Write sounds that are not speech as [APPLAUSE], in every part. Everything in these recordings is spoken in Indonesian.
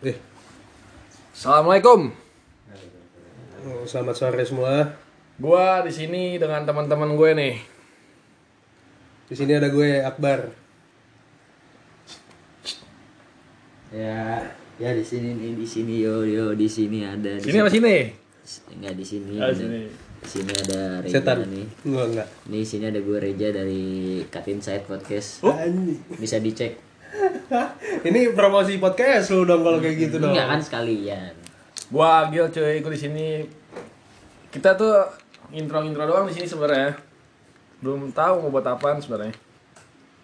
Eh, Assalamualaikum. selamat sore semua. Gua di sini dengan teman-teman gue nih. Di sini ada gue Akbar. Ya, ya di sini nih, di sini yo yo di sini ada. Di Sini apa sini? Enggak di sini. Ah, ada- sini. Di sini ada Reja Setan. nih. Enggak enggak. Nih sini ada gue Reja dari Cut Inside Podcast. Anjing. Bisa dicek. [LAUGHS] Ini promosi podcast lu dong kalau kayak gitu dong. Enggak kan sekalian. Gua Agil cuy, ikut di sini. Kita tuh intro-intro doang di sini sebenarnya. Belum tahu mau buat apaan sebenarnya.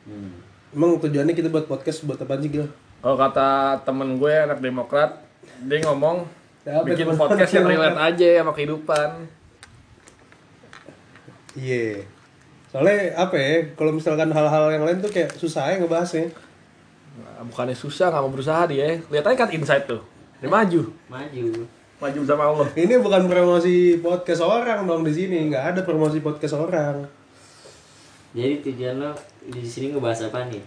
Hmm. Emang tujuannya kita buat podcast buat apa sih, Gil? Kalau kata temen gue anak Demokrat, dia ngomong Ya, bikin podcast yang relate aja sama kehidupan. Iya. Soalnya apa ya? Kalau misalkan hal-hal yang lain tuh kayak susah ya ngebahasnya. Nah, bukannya susah, nggak mau berusaha dia. Lihat aja kan insight tuh. Dia maju, Maju. maju sama Allah. Ini bukan promosi podcast orang dong di sini, nggak ada promosi podcast orang. Jadi tujuan lo di sini ngebahas apa nih?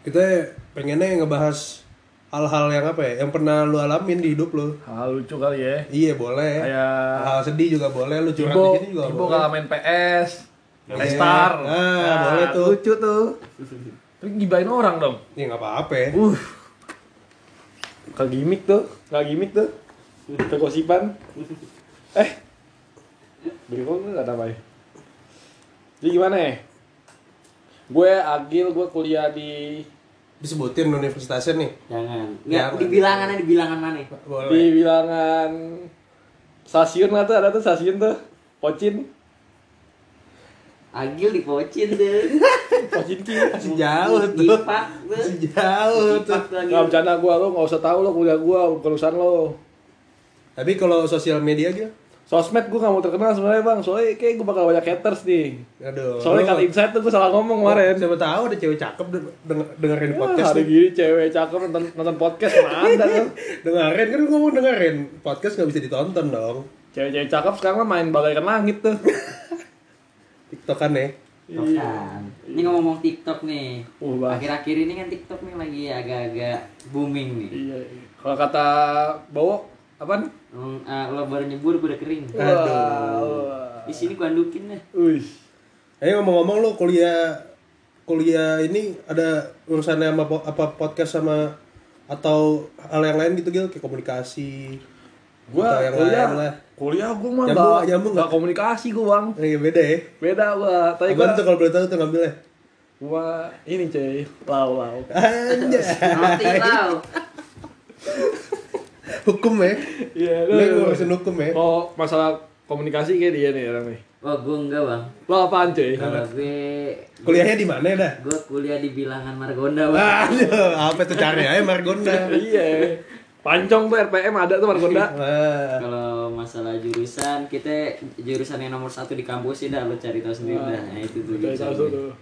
Kita pengennya ngebahas hal-hal yang apa ya? Yang pernah lu alamin di hidup lu. Hal lucu kali ya. Iya boleh. Kayak Hal sedih juga boleh. Lu curhat di sini juga Ibo boleh. kalau main PS, Iya. Star. Ah, boleh tuh. Lucu tuh. [LAUGHS] Tapi gibain orang dong. Ya nggak apa-apa ya. Uh. Gak gimmick tuh, gak gimmick tuh. Kegosipan. eh. Bingung nggak ada apa ya? Jadi gimana ya? Gue Agil, gue kuliah di Disebutin universitasnya nih. Jangan. Jangan. di bilangannya di bilangan mana? di Boleh. bilangan stasiun lah tuh ada tuh stasiun tuh Pocin Agil di Pocin tuh. Pocin ki Masih jauh tuh. Gipak tuh. Masih jauh tuh. Nggak bercanda gue lo nggak usah tahu lo kuliah gue bukan urusan lo Tapi kalau sosial media gitu. sosmed gue gak mau terkenal sebenarnya bang soalnya kayak gue bakal banyak haters nih Aduh. soalnya cut insight tuh gue salah ngomong kemarin Siapa tahu ada cewek cakep de- denger- dengerin Ya, podcast hari gini cewek cakep nonton, nonton podcast mana ada tuh [LAUGHS] Dengerin kan gua mau dengerin. Podcast nggak bisa ditonton dong. cewek-cewek cakep sekarang mah main bagaikan langit [LAUGHS] tuh Tiktokan ya. Bukan. Ini ngomong TikTok nih. Uh. Akhir-akhir ini kan TikTok nih lagi agak-agak booming nih. iya iya. kalau kata Bowo apaan Hmm, ah, lo baru nyebur gue udah kering. Wah, Di sini gua andukin deh. Wih. Eh ngomong-ngomong lu kuliah kuliah ini ada urusannya sama po- apa podcast sama atau hal yang lain gitu Gil kayak komunikasi gua atau yang kuliah lain lah. Kuliah gua mah Nyambung nggak? Nyambung nggak komunikasi gua bang Iya beda ya. beda gua tapi gua tuh kalau boleh tahu tuh ngambilnya. gua ini cuy lau lau Anjay. Roti tau. hukum ya. iya Lu ngurusin hukum ya. kalau masalah komunikasi kayak dia nih orang nih Wah gue enggak bang. lo apaan cuy Kalau gue Kuliahnya di mana dah? gue kuliah di bilangan Margonda bang. Aduh, apa tuh cari aja Margonda. iya pancong tuh RPM ada tuh Margonda Wah. Kalau masalah jurusan kita jurusan yang nomor satu di kampus sih dah lo cari tahu sendiri dah. Nah itu tuh. Jurusan tahu tuh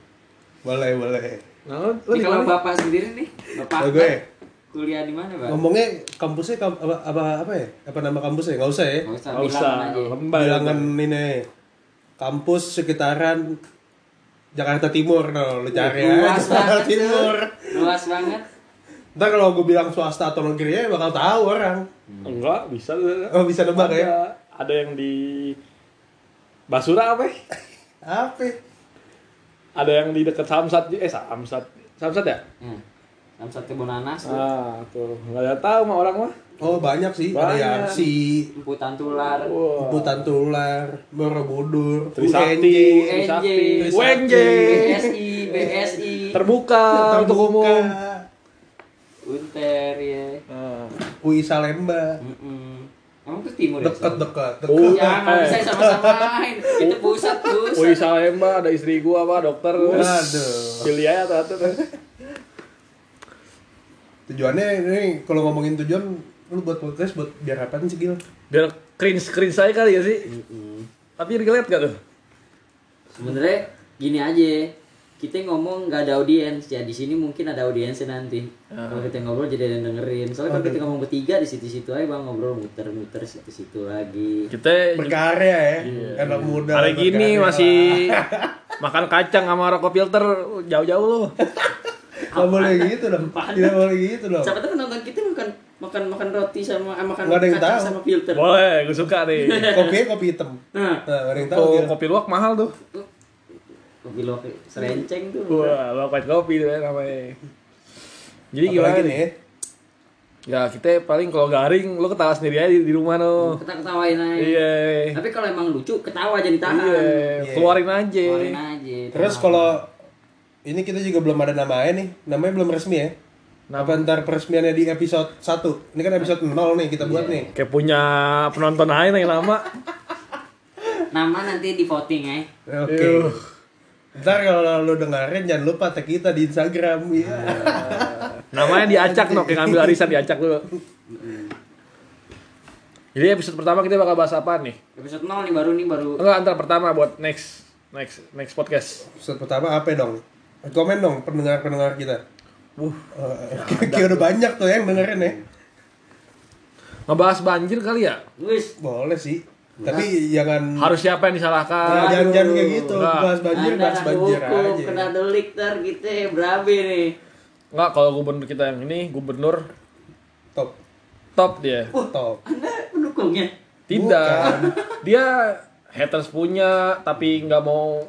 Boleh, boleh. nah lo lo di kalau bapak sendiri nih, bapak gue. Akbar, kuliah di mana bang? Ngomongnya kampusnya kam- apa, apa apa ya? Apa nama kampusnya? Enggak usah ya. Nggak usah nggak usah bilangan ini kampus sekitaran Jakarta Timur no, lu cari aja Luas Jakarta banget Timur. Luas banget. Ntar kalau gue bilang swasta atau negeri ya bakal tahu orang. enggak bisa Oh bisa nebak ada ya? ada yang di Basura apa ya? Apa? ada yang di dekat Samsat eh Samsat Samsat ya Ya. Samsat kebun nanas tuh. ah tuh nggak ada tahu mah orang mah Oh banyak sih. Ada yang Banyak. si Emputan tular. wah Putan Tular, Borobudur, Trisakti Trisakti. UNJ BSI, BSI, terbuka untuk terbuka, umum Unter ya. Ah. UI Salemba. Mm-mm. Emang tuh timur ya? Dekat dekat. Oh. dekat. Ya, nggak Eh. bisa sama-samain. [LAUGHS] Itu pusat, pusat. Woi Salemba ada istri gua apa dokter Waduh. pilih aja tuh tuh Tujuannya ini kalau ngomongin tujuan lu buat podcast buat biar apa sih Gil? biar cringe cringe saya kali ya sih Mm-mm. tapi relate gak tuh Sebenarnya gini aja. Kita ngomong nggak ada audiens ya di sini mungkin ada audiensnya nanti. Kalau kita ngobrol jadi ada yang dengerin. Soalnya kalau kita ngomong bertiga di situ-situ aja bang ngobrol muter-muter situ-situ lagi. kita Berkarya ya. Anak muda. hari gini masih makan kacang sama rokok filter jauh-jauh loh [LAUGHS] Nggak boleh gitu dong. Tidak boleh gitu dong. Siapa tuh penonton kita makan makan makan roti sama eh, makan Nggak ada yang kacang tahu. sama filter. Boleh, gue suka nih. Kopinya kopi hitam. Nah, Nah, ada yang tahu. Kopi luwak mahal tuh. Kopi loke serenceng tuh. Wah, white kopi tuh ya namanya. Jadi gimana nih ya? Ya kita paling kalau garing, lo ketawa sendiri aja di, di rumah no. Kita ketawain aja. Iya. Tapi kalau emang lucu ketawa jadi tahan. Iya, keluarin aja. Keluarin aja. Terus kalau ini kita juga belum ada namanya nih. Namanya belum resmi ya. Apa ntar peresmiannya di episode 1 Ini kan episode 0 nih kita buat nih Kayak punya penonton aja yang lama. nama nanti di voting ya. Oke Yuh. Ntar kalau lu dengerin jangan lupa tag kita di Instagram ya. [LAUGHS] Namanya diacak no, kayak ngambil arisan diacak dulu. Jadi episode pertama kita bakal bahas apa nih? Episode 0 nih baru nih baru. Enggak, antar pertama buat next next next podcast. Episode pertama apa dong? Komen dong pendengar-pendengar kita Wuh, Eh, [LAUGHS] Kayak udah banyak tuh yang dengerin ya ngebahas banjir kali ya? Wis. Boleh sih Tapi jangan Harus siapa yang Nah, disalahkan? jangan, jangan kayak gitu Enggak. Bahas banjir, bahas banjir hukum, aja kena delik ntar kita berabe nih. Enggak, kalau gubernur kita yang ini gubernur Top top dia. Top Anda pendukungnya. Tidak. Dia haters punya tapi nggak mau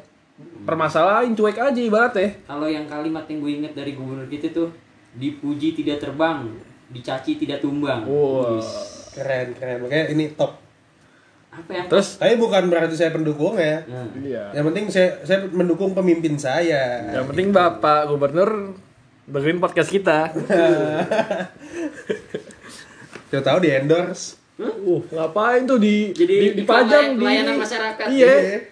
permasalahin cuek aja ibaratnya. Kalau yang kalimat yang gue inget dari gubernur kita tuh dipuji tidak terbang, dicaci tidak tumbang. Wah. Wis. Keren, keren Makanya ini top Apa yang Terus Tapi bukan berarti saya pendukung ya iya. Yang penting saya, saya mendukung pemimpin saya Yang penting Bapak Gubernur dengerin podcast kita. [LAUGHS] Siapa tahu di endorse Uh, ngapain tuh di Jadi di, dipajang di layanan masyarakat. Iya.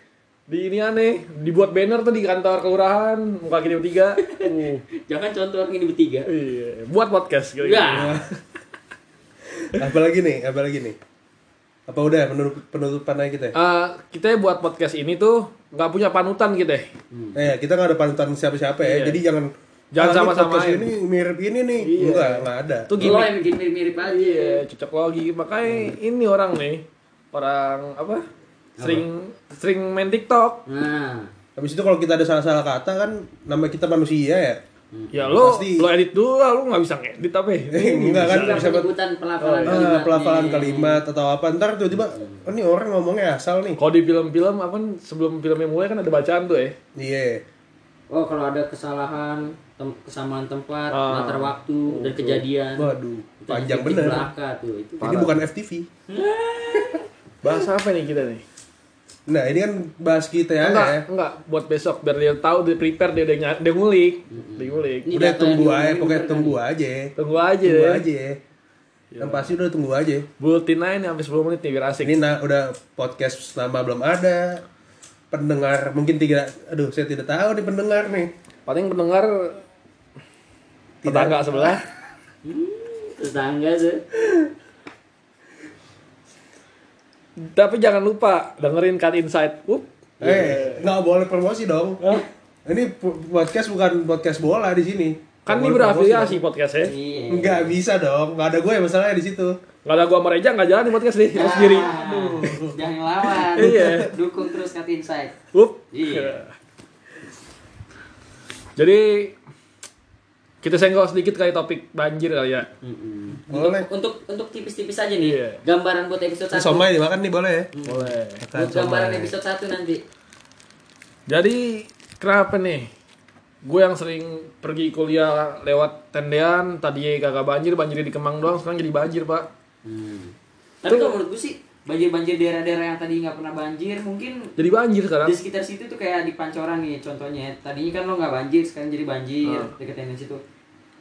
Di ini aneh, dibuat banner tuh di kantor kelurahan, muka kita bertiga. Uh, [LAUGHS] Jangan contoh ini bertiga. iya, buat podcast gitu. Ya. [LAUGHS] Apalagi nih, apalagi nih Apa udah penutup, penutupan aja kita ya? Eh, kita buat podcast ini tuh nggak punya panutan gitu ya. Eh, kita nggak ada panutan siapa-siapa ya Iya. Jadi jangan Jangan "Ah, ini sama-samain." podcast ini mirip ini nih Iya. Enggak, enggak ada Tuh Lo gimmick yang bikin mirip-mirip aja. Iya, cocok logi. Makanya ini orang nih, orang apa? Sering sering main TikTok. Nah, Habis itu kalau kita ada salah-salah kata kan Nama kita manusia ya Ya lo Pasti. lo edit dulu lah, lo nggak bisa ngedit apa ya? Eh, [LAUGHS] enggak kan bisa penyebutan pelafalan Ah, kalimat. pelafalan nih. kalimat atau apa ntar tiba-tiba oh, ini orang ngomongnya asal nih Kalau di film-film apa sebelum filmnya mulai kan ada bacaan tuh ya. iya Oh, kalau ada kesalahan, tem- kesamaan tempat, Ah. latar waktu dan kejadian. waduh panjang bener belaka tuh. Itu ini bukan FTV [LAUGHS] Bahasa apa nih kita nih? Nah ini kan bahas kita ya, enggak, ya. enggak buat besok biar dia tahu dia prepare dia dia, dia ngulik, dia ngulik. Ini udah tunggu aja pokoknya tunggu kan? aja Tunggu aja tunggu deh. aja yang pasti udah tunggu aja Buletin aja nih sampai 10 menit nih biar asik. ini nah, udah podcast nama belum ada pendengar mungkin tiga aduh saya tidak tahu nih pendengar nih Paling pendengar tetangga sebelah. [LAUGHS] Tetangga tuh. Tapi jangan lupa dengerin Cut Insight. Up. eh nggak boleh promosi dong ini po- podcast bukan podcast bola di sini Kan Nggak ini promosi berafiliasi podcastnya. Iya. nggak bisa dong nggak ada gue masalahnya di situ Gak ada gua sama Reja gak jalan di podcast nih, lu sendiri. Ah, Jangan lawan. Iya. Dukung terus Cut Insight. Up. Iya. Jadi kita senggol sedikit kali topik banjir kali ya. Mm-mm. Boleh. Untuk untuk untuk tipis-tipis aja nih. Iya. Gambaran buat episode 1. somai dimakan nih boleh ya Boleh. Buat gambaran episode 1 nanti. Jadi kenapa nih? Gue yang sering pergi kuliah lewat tendean, tadi kagak banjir, banjirnya di Kemang doang, sekarang jadi banjir pak. Hmm. Tapi kalau menurut gue sih banjir-banjir daerah-daerah yang tadi nggak pernah banjir mungkin Jadi banjir sekarang. di sekitar situ tuh kayak di Pancoran nih contohnya tadinya kan lo nggak banjir sekarang jadi banjir Hmm. deket tendensi situ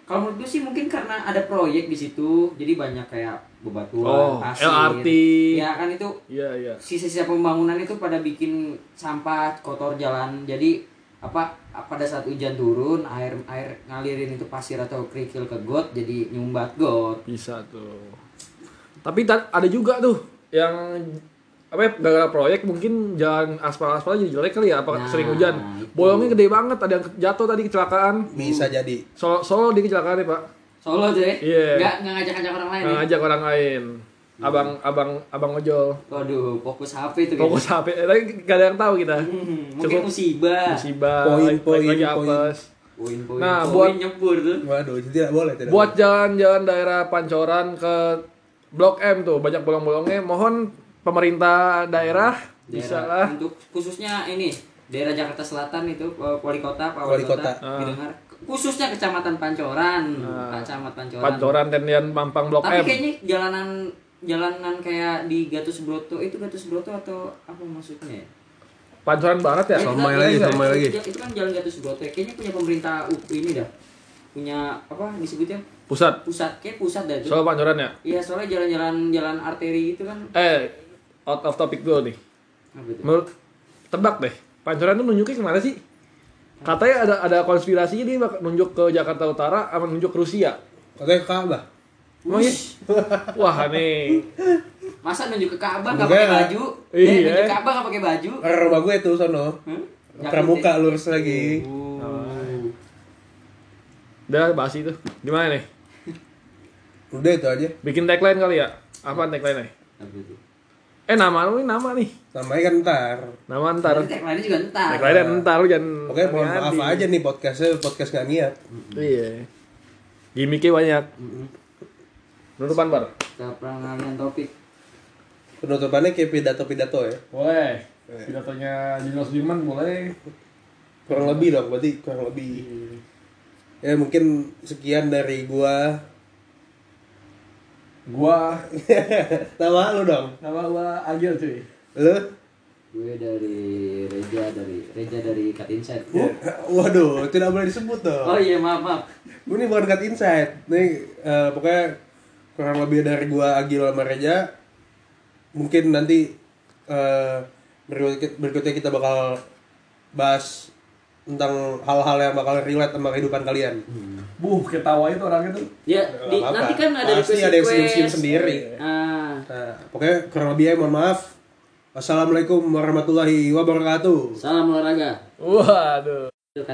kalau menurut gue sih mungkin karena ada proyek di situ jadi banyak kayak Oh, bebatuan pasir LRT. ya kan itu Iya iya. sisa-sisa pembangunan itu pada bikin sampah kotor jalan jadi apa pada saat hujan turun air air ngalirin itu pasir atau kerikil ke got jadi nyumbat got Bisa tuh. Tapi ta- ada juga tuh yang apa ya, gara-gara proyek mungkin jalan aspal-aspal jadi jelek kali ya apa Nah, sering hujan. itu. Bolongnya gede banget, ada yang jatuh tadi kecelakaan. bisa jadi Solo, Solo di kecelakaan nih, Pak. Solo tuh ya Iya. nggak nggak ngajak-ngajak orang lain Nggak ya? ngajak orang lain. Abang abang abang ojol. Waduh, fokus HP itu Fokus HP, eh, tapi gak ada yang tahu kita. Hmm, mungkin Cukup musibah. musibah, Poin, poin, lagi poin. apes. Poin-poin. Nah, poin buat- nyebur tuh. Waduh, itu tidak boleh, tidak Buat jalan-jalan daerah Pancoran ke Blok M tuh banyak bolong-bolongnya. Mohon pemerintah daerah bisa Daerah- lah. Untuk khususnya ini daerah Jakarta Selatan itu eh, wali kota Pak Wali kota, kota. didengar khususnya kecamatan Pancoran, kecamatan Pancoran. Pancoran Tendian Mampang Blok Tapi M. kayaknya jalanan jalanan kayak di Gatus Broto itu Gatus Broto atau apa maksudnya? ya? Pancoran barat ya? Somai enggak, lagi, itu- lagi. Itu kan jalan Gatus Broto. ya. Kayaknya punya pemerintah ini dah. Punya apa disebutnya? Pusat. Pusat, kayak pusat dah itu. Soal Pancoran ya? Iya, soalnya jalan-jalan jalan arteri itu kan Eh, out of topic dulu nih. apa itu? Menurut tebak deh, Pancoran tuh nunjuknya ke mana sih? Katanya ada ada konspirasi dia bakal nunjuk ke Jakarta Utara sama nunjuk ke Rusia. Katanya Ka'bah. Emang iya? Wah nih. Masa nunjuk ke Ka'bah nggak Enggak. pakai baju? Iya. Eh, nunjuk ke Ka'bah nggak pakai baju? Rumah gue tuh sono. Hmm? Pramuka lurus lagi. Oh. Udah bahas itu. Gimana nih? Udah itu aja. Bikin tagline kali ya? Apa tagline-nya? Eh nama lu nih nama nih. Namanya kan ntar. Nama ntar. Tagline juga ntar. Tagline ntar lu jangan Pokoknya mohon maaf aja nih podcastnya podcast gak niat. Iya. Gimiknya banyak. Penutupan bar. Kita topik. Penutupannya kayak pidato-pidato ya. Boleh. Pidatonya Junior Sudirman boleh. Kurang lebih dong, berarti kurang lebih. Ya mungkin sekian dari gua. Gua [LAUGHS] Nama lu dong. nama gua Agil cuy. Lu? Gue dari Reja dari Reja dari Cut Insight. Waduh, tidak boleh disebut dong. Oh iya maaf maaf. Ini bukan cut insight. Nih eh, pokoknya kurang lebih dari gua Agil sama Reja. Mungkin nanti eh, berikut- berikutnya kita bakal bahas tentang hal-hal yang bakal relate sama kehidupan kalian. Buh, ketawa itu orangnya tuh. Ya di, nanti kan ada Pasti ada yang senyum-senyum sendiri. Ah, Nah, pokoknya kurang lebih ya mohon maaf. Wassalamualaikum warahmatullahi wabarakatuh. salam olahraga. Waduh.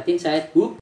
Insight. Hup.